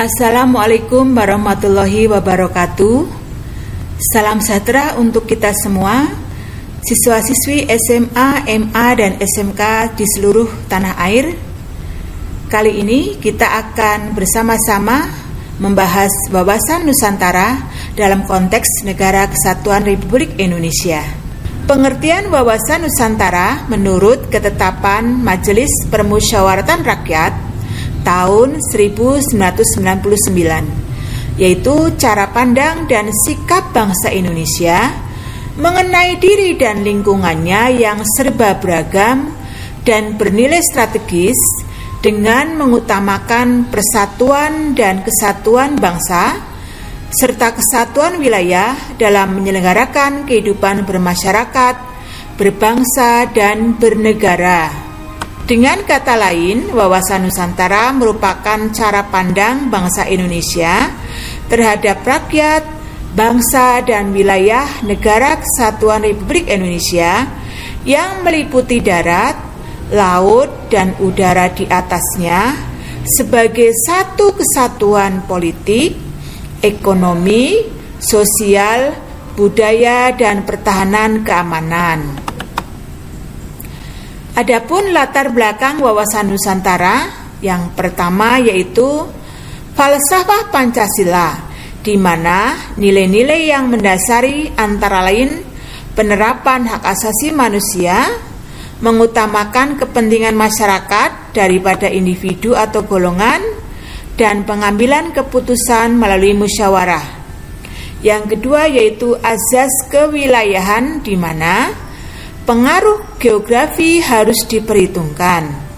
Assalamualaikum warahmatullahi wabarakatuh. Salam sejahtera untuk kita semua, siswa-siswi SMA, MA, dan SMK di seluruh tanah air. Kali ini kita akan bersama-sama membahas wawasan Nusantara dalam konteks Negara Kesatuan Republik Indonesia. Pengertian wawasan Nusantara menurut ketetapan Majelis Permusyawaratan Rakyat tahun 1999 yaitu cara pandang dan sikap bangsa Indonesia mengenai diri dan lingkungannya yang serba beragam dan bernilai strategis dengan mengutamakan persatuan dan kesatuan bangsa serta kesatuan wilayah dalam menyelenggarakan kehidupan bermasyarakat, berbangsa, dan bernegara. Dengan kata lain, wawasan Nusantara merupakan cara pandang bangsa Indonesia terhadap rakyat, bangsa, dan wilayah negara kesatuan Republik Indonesia yang meliputi darat, laut, dan udara di atasnya sebagai satu kesatuan politik, ekonomi, sosial, budaya, dan pertahanan keamanan. Adapun latar belakang wawasan Nusantara yang pertama yaitu falsafah Pancasila di mana nilai-nilai yang mendasari antara lain penerapan hak asasi manusia, mengutamakan kepentingan masyarakat daripada individu atau golongan, dan pengambilan keputusan melalui musyawarah. Yang kedua yaitu azas kewilayahan di mana pengaruh geografi harus diperhitungkan.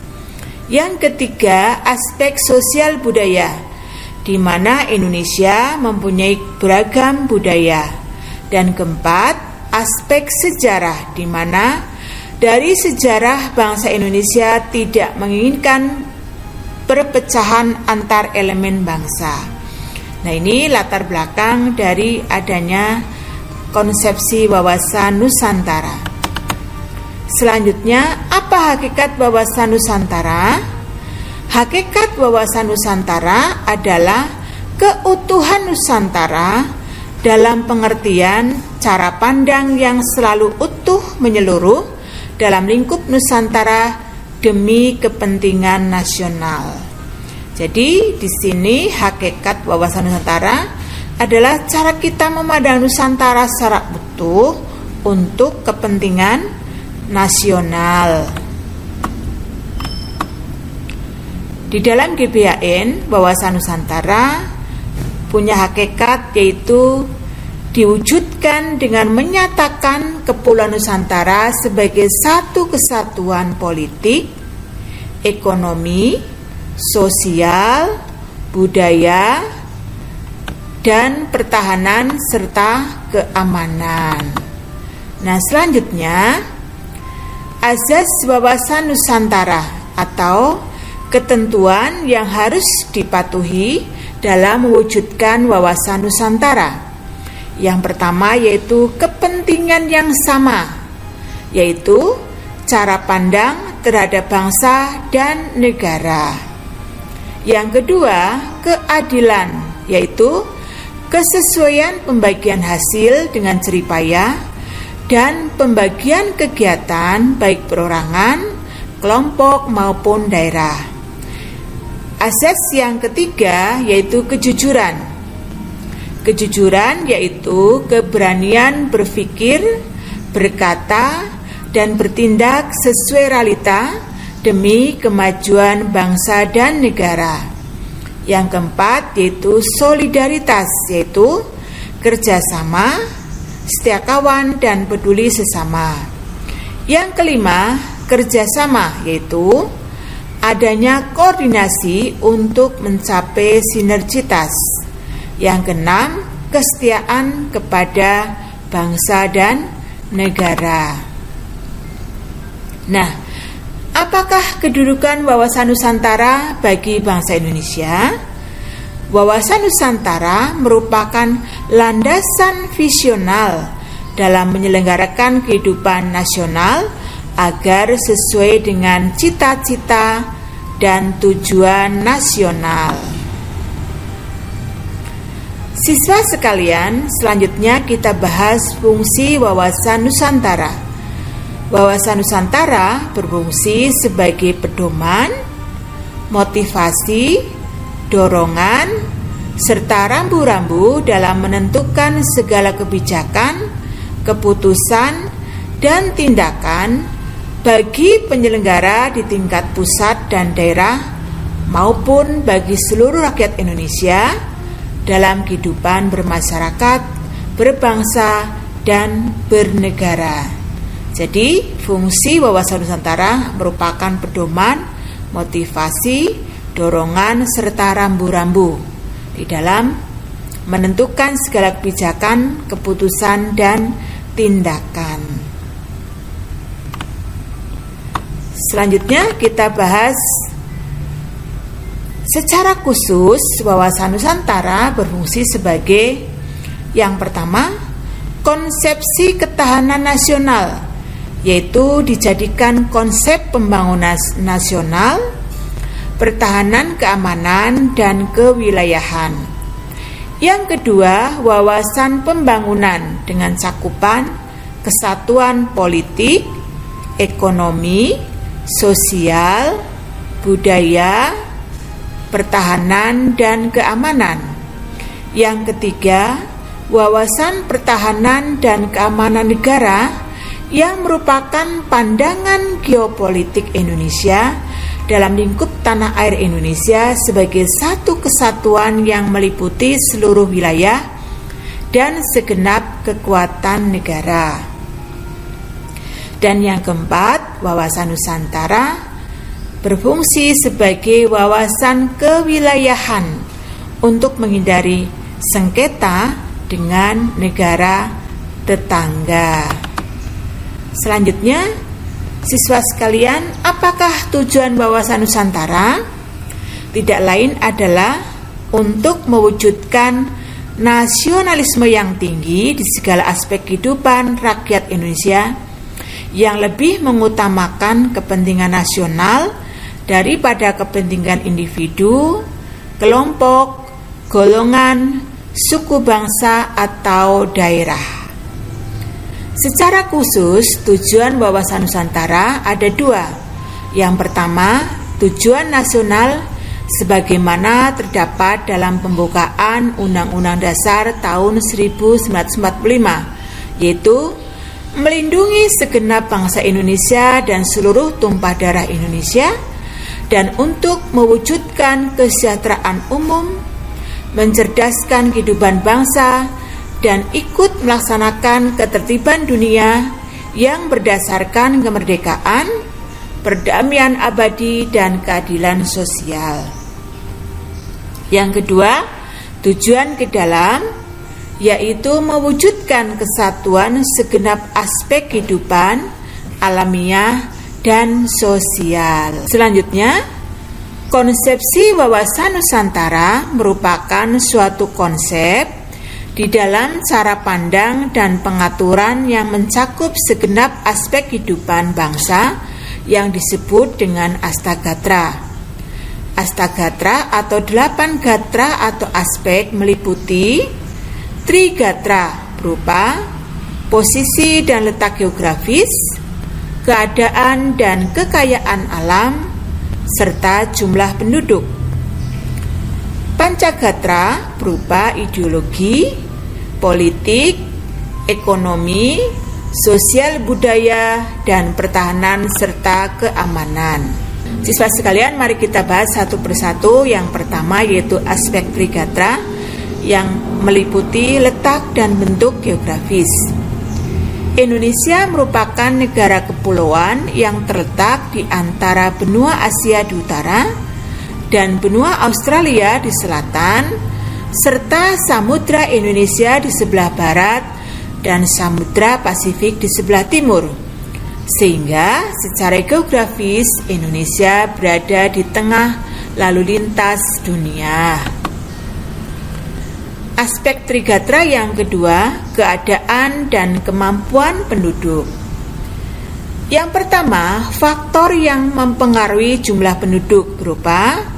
Yang ketiga, aspek sosial budaya, di mana Indonesia mempunyai beragam budaya. Dan keempat, aspek sejarah, di mana dari sejarah bangsa Indonesia tidak menginginkan perpecahan antar elemen bangsa. Nah, ini latar belakang dari adanya konsepsi wawasan Nusantara. Selanjutnya, apa hakikat wawasan Nusantara? Hakikat wawasan Nusantara adalah keutuhan Nusantara dalam pengertian cara pandang yang selalu utuh menyeluruh dalam lingkup Nusantara demi kepentingan nasional. Jadi di sini hakikat wawasan Nusantara adalah cara kita memandang Nusantara secara utuh untuk kepentingan nasional. Di dalam GBHN, Wawasan Nusantara punya hakikat yaitu diwujudkan dengan menyatakan Kepulauan Nusantara sebagai satu kesatuan politik, ekonomi, sosial, budaya, dan pertahanan serta keamanan. Nah, selanjutnya Azas wawasan Nusantara atau ketentuan yang harus dipatuhi dalam mewujudkan wawasan Nusantara. Yang pertama yaitu kepentingan yang sama, yaitu cara pandang terhadap bangsa dan negara. Yang kedua, keadilan, yaitu kesesuaian pembagian hasil dengan jeripaya dan pembagian kegiatan baik perorangan, kelompok maupun daerah. Asas yang ketiga yaitu kejujuran. Kejujuran yaitu keberanian berpikir, berkata, dan bertindak sesuai realita demi kemajuan bangsa dan negara. Yang keempat yaitu solidaritas, yaitu kerjasama, setia kawan, dan peduli sesama. Yang kelima, kerjasama, yaitu adanya koordinasi untuk mencapai sinergitas. Yang keenam, kesetiaan kepada bangsa dan negara. Nah, apakah kedudukan wawasan Nusantara bagi bangsa Indonesia? Wawasan Nusantara merupakan landasan visional dalam menyelenggarakan kehidupan nasional agar sesuai dengan cita-cita dan tujuan nasional. Siswa sekalian, selanjutnya kita bahas fungsi wawasan Nusantara. Wawasan Nusantara berfungsi sebagai pedoman, motivasi, dorongan, serta rambu-rambu dalam menentukan segala kebijakan, keputusan, dan tindakan bagi penyelenggara di tingkat pusat dan daerah maupun bagi seluruh rakyat Indonesia dalam kehidupan bermasyarakat, berbangsa, dan bernegara. Jadi, fungsi wawasan Nusantara merupakan pedoman, motivasi, dorongan, serta rambu-rambu di dalam menentukan segala kebijakan, keputusan, dan tindakan. Selanjutnya, kita bahas Secara khusus, wawasan Nusantara berfungsi sebagai yang pertama, konsepsi ketahanan nasional, yaitu dijadikan konsep pembangunan nasional, pertahanan keamanan, dan kewilayahan. Yang kedua, wawasan pembangunan dengan cakupan kesatuan politik, ekonomi, sosial, budaya, pertahanan dan keamanan. Yang ketiga, wawasan pertahanan dan keamanan negara yang merupakan pandangan geopolitik Indonesia dalam lingkup tanah air Indonesia sebagai satu kesatuan yang meliputi seluruh wilayah dan segenap kekuatan negara. Dan yang keempat, wawasan Nusantara berfungsi sebagai wawasan kewilayahan untuk menghindari sengketa dengan negara tetangga. Selanjutnya, siswa sekalian, apakah tujuan wawasan Nusantara? Tidak lain adalah untuk mewujudkan nasionalisme yang tinggi di segala aspek kehidupan rakyat Indonesia yang lebih mengutamakan kepentingan nasional daripada kepentingan individu, kelompok, golongan, suku bangsa, atau daerah. Secara khusus, tujuan wawasan Nusantara ada dua. Yang pertama, tujuan nasional sebagaimana terdapat dalam pembukaan Undang-Undang Dasar tahun 1945, yaitu melindungi segenap bangsa Indonesia dan seluruh tumpah darah Indonesia dan untuk mewujudkan kesejahteraan umum, mencerdaskan kehidupan bangsa, dan ikut melaksanakan ketertiban dunia yang berdasarkan kemerdekaan, perdamaian abadi, dan keadilan sosial. Yang kedua, tujuan ke dalam yaitu mewujudkan kesatuan segenap aspek kehidupan alamiah dan sosial. Selanjutnya, konsepsi wawasan Nusantara merupakan suatu konsep di dalam cara pandang dan pengaturan yang mencakup segenap aspek kehidupan bangsa yang disebut dengan astagatra. Astagatra atau delapan gatra atau aspek meliputi trigatra berupa posisi dan letak geografis, keadaan dan kekayaan alam, serta jumlah penduduk. Pancagatra berupa ideologi, politik, ekonomi, sosial budaya, dan pertahanan serta keamanan. Siswa sekalian, mari kita bahas satu persatu. Yang pertama yaitu aspek Trigatra yang meliputi letak dan bentuk geografis. Indonesia merupakan negara kepulauan yang terletak di antara benua Asia di utara dan benua Australia di selatan, serta Samudra Indonesia di sebelah barat dan Samudra Pasifik di sebelah timur. Sehingga secara geografis Indonesia berada di tengah lalu lintas dunia. Aspek Trigatra yang kedua, keadaan dan kemampuan penduduk. Yang pertama, faktor yang mempengaruhi jumlah penduduk berupa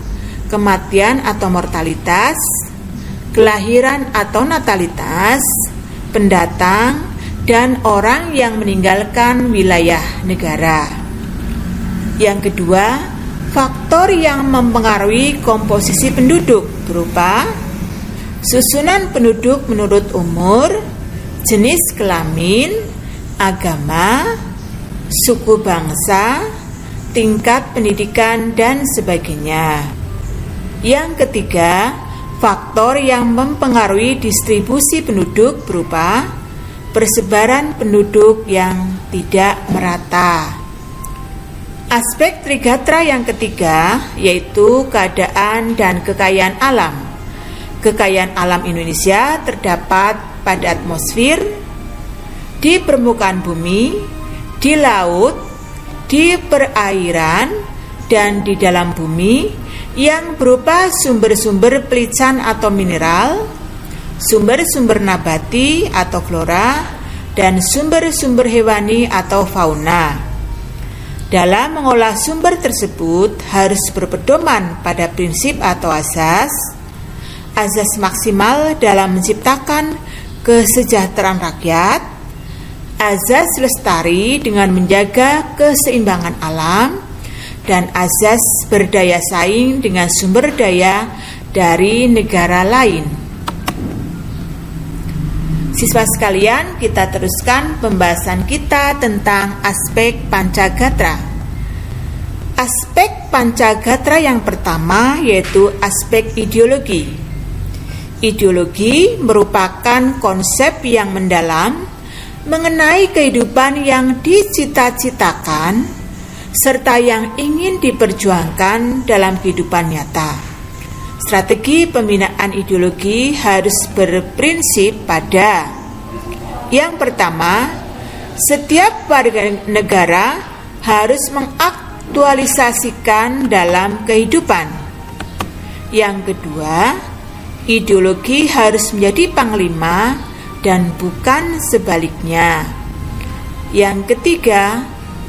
kematian atau mortalitas, kelahiran atau natalitas, pendatang, dan orang yang meninggalkan wilayah negara. Yang kedua, faktor yang mempengaruhi komposisi penduduk berupa susunan penduduk menurut umur, jenis kelamin, agama, suku bangsa, tingkat pendidikan, dan sebagainya. Yang ketiga, Faktor yang mempengaruhi distribusi penduduk berupa persebaran penduduk yang tidak merata. Aspek Trigatra yang ketiga yaitu keadaan dan kekayaan alam. Kekayaan alam Indonesia terdapat pada atmosfer, di permukaan bumi, di laut, di perairan, dan di dalam bumi yang berupa sumber-sumber pelican atau mineral, sumber-sumber nabati atau flora, dan sumber-sumber hewani atau fauna. Dalam mengolah sumber tersebut harus berpedoman pada prinsip atau asas, asas maksimal dalam menciptakan kesejahteraan rakyat, azas lestari dengan menjaga keseimbangan alam, dan azas berdaya saing dengan sumber daya dari negara lain. Siswa sekalian, kita teruskan pembahasan kita tentang aspek Pancagatra. Aspek Pancagatra yang pertama yaitu aspek ideologi. Ideologi merupakan konsep yang mendalam mengenai kehidupan yang dicita-citakan serta yang ingin diperjuangkan dalam kehidupan nyata. Strategi pembinaan ideologi harus berprinsip pada yang pertama, setiap warga negara harus mengaktualisasikan dalam kehidupan. Yang kedua, ideologi harus menjadi panglima dan bukan sebaliknya. Yang ketiga,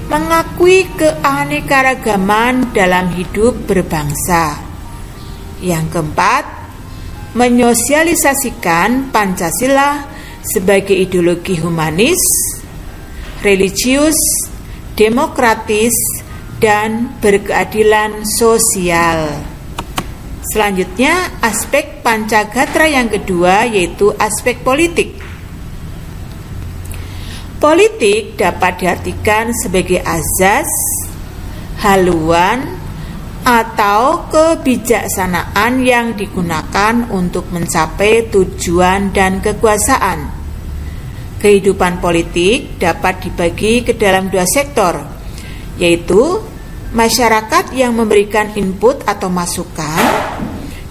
mengakui keanekaragaman dalam hidup berbangsa. Yang keempat, menyosialisasikan Pancasila sebagai ideologi humanis, religius, demokratis, dan berkeadilan sosial. Selanjutnya, aspek Pancagatra yang kedua yaitu aspek politik. Politik dapat diartikan sebagai azas, haluan, atau kebijaksanaan yang digunakan untuk mencapai tujuan dan kekuasaan. Kehidupan politik dapat dibagi ke dalam dua sektor, yaitu masyarakat yang memberikan input atau masukan,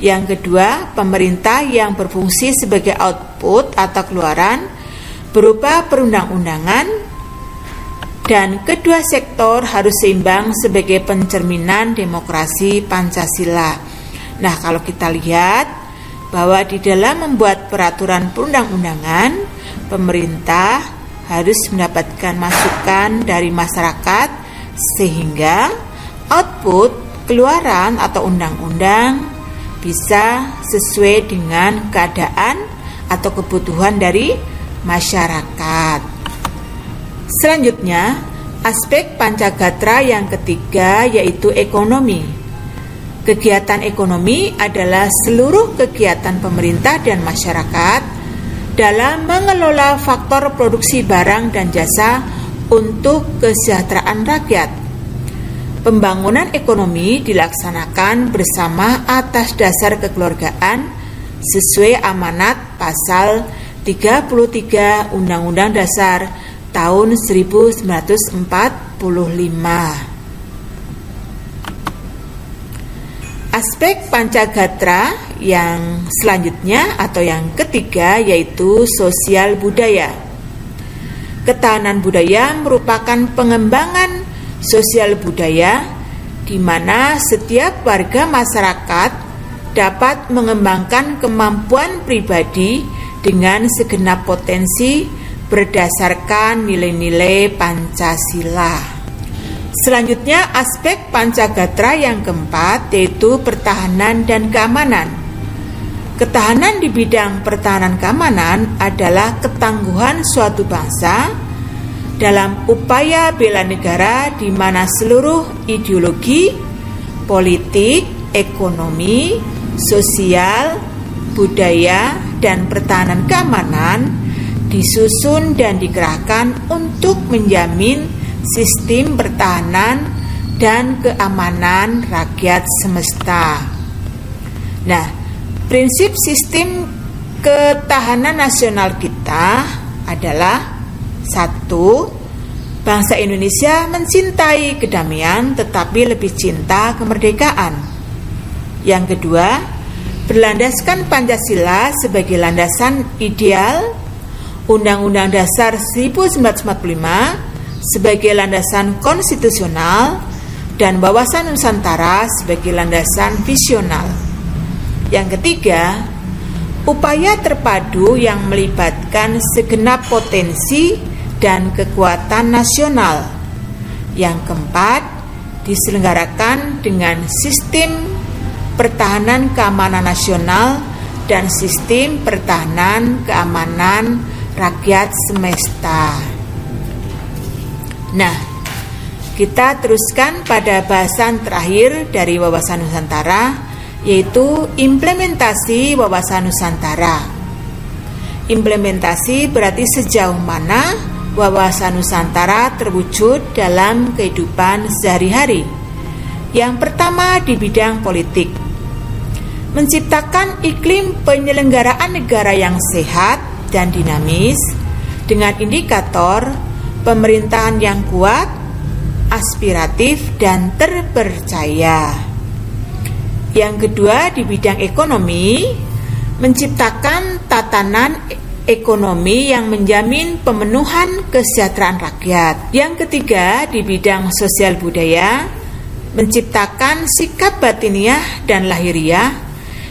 yang kedua pemerintah yang berfungsi sebagai output atau keluaran berupa perundang-undangan dan kedua sektor harus seimbang sebagai pencerminan demokrasi Pancasila. Nah, kalau kita lihat bahwa di dalam membuat peraturan perundang-undangan, pemerintah harus mendapatkan masukan dari masyarakat sehingga output keluaran atau undang-undang bisa sesuai dengan keadaan atau kebutuhan dari masyarakat. Selanjutnya, aspek Pancagatra yang ketiga yaitu ekonomi. Kegiatan ekonomi adalah seluruh kegiatan pemerintah dan masyarakat dalam mengelola faktor produksi barang dan jasa untuk kesejahteraan rakyat. Pembangunan ekonomi dilaksanakan bersama atas dasar kekeluargaan sesuai amanat pasal 33 Undang-Undang Dasar tahun 1945. Aspek Pancagatra yang selanjutnya atau yang ketiga yaitu sosial budaya. Ketahanan budaya merupakan pengembangan sosial budaya di mana setiap warga masyarakat dapat mengembangkan kemampuan pribadi dengan segenap potensi berdasarkan nilai-nilai Pancasila. Selanjutnya aspek Pancagatra yang keempat yaitu pertahanan dan keamanan. Ketahanan di bidang pertahanan keamanan adalah ketangguhan suatu bangsa dalam upaya bela negara di mana seluruh ideologi, politik, ekonomi, sosial, budaya, dan pertahanan keamanan disusun dan dikerahkan untuk menjamin sistem pertahanan dan keamanan rakyat semesta. Nah, Prinsip sistem ketahanan nasional kita adalah satu, bangsa Indonesia mencintai kedamaian tetapi lebih cinta kemerdekaan. Yang kedua, berlandaskan Pancasila sebagai landasan ideal Undang-Undang Dasar 1945 sebagai landasan konstitusional dan Wawasan Nusantara sebagai landasan visional. Yang ketiga, upaya terpadu yang melibatkan segenap potensi dan kekuatan nasional. Yang keempat, diselenggarakan dengan sistem pertahanan keamanan nasional dan sistem pertahanan keamanan rakyat semesta. Nah, kita teruskan pada bahasan terakhir dari wawasan Nusantara yaitu implementasi wawasan Nusantara. Implementasi berarti sejauh mana wawasan Nusantara terwujud dalam kehidupan sehari-hari. Yang pertama di bidang politik. Menciptakan iklim penyelenggaraan negara yang sehat dan dinamis dengan indikator pemerintahan yang kuat, aspiratif dan terpercaya. Yang kedua di bidang ekonomi menciptakan tatanan ekonomi yang menjamin pemenuhan kesejahteraan rakyat. Yang ketiga di bidang sosial budaya menciptakan sikap batiniah dan lahiriah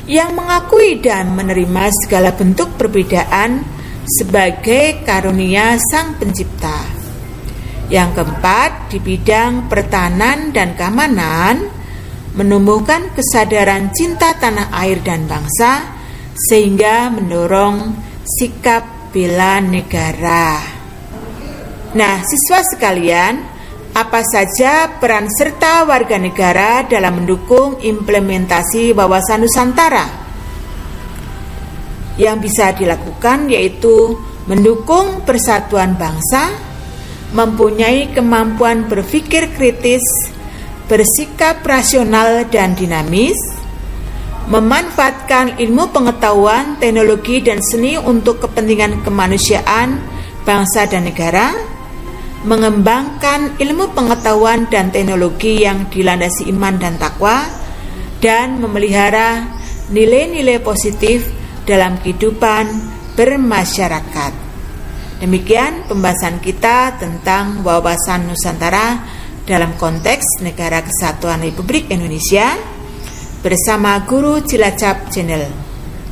yang mengakui dan menerima segala bentuk perbedaan sebagai karunia Sang Pencipta. Yang keempat, di bidang pertahanan dan keamanan, menumbuhkan kesadaran cinta tanah air dan bangsa, sehingga mendorong sikap bela negara. Nah, siswa sekalian, apa saja peran serta warga negara dalam mendukung implementasi wawasan Nusantara? Yang bisa dilakukan yaitu mendukung persatuan bangsa, mempunyai kemampuan berpikir kritis, bersikap rasional dan dinamis, memanfaatkan ilmu pengetahuan, teknologi, dan seni untuk kepentingan kemanusiaan, bangsa, dan negara, mengembangkan ilmu pengetahuan dan teknologi yang dilandasi iman dan takwa, dan memelihara nilai-nilai positif dalam kehidupan bermasyarakat. Demikian pembahasan kita tentang wawasan Nusantara dalam konteks Negara Kesatuan Republik Indonesia bersama Guru Cilacap Channel.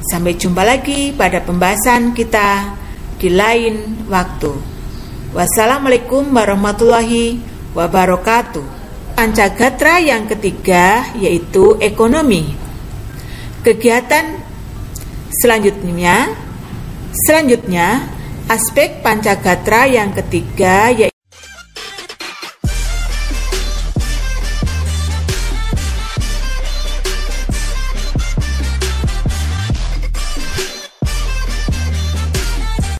Sampai jumpa lagi pada pembahasan kita di lain waktu. Wassalamualaikum warahmatullahi wabarakatuh. Pancagatra yang ketiga yaitu ekonomi. Kegiatan selanjutnya selanjutnya aspek Pancagatra yang ketiga yaitu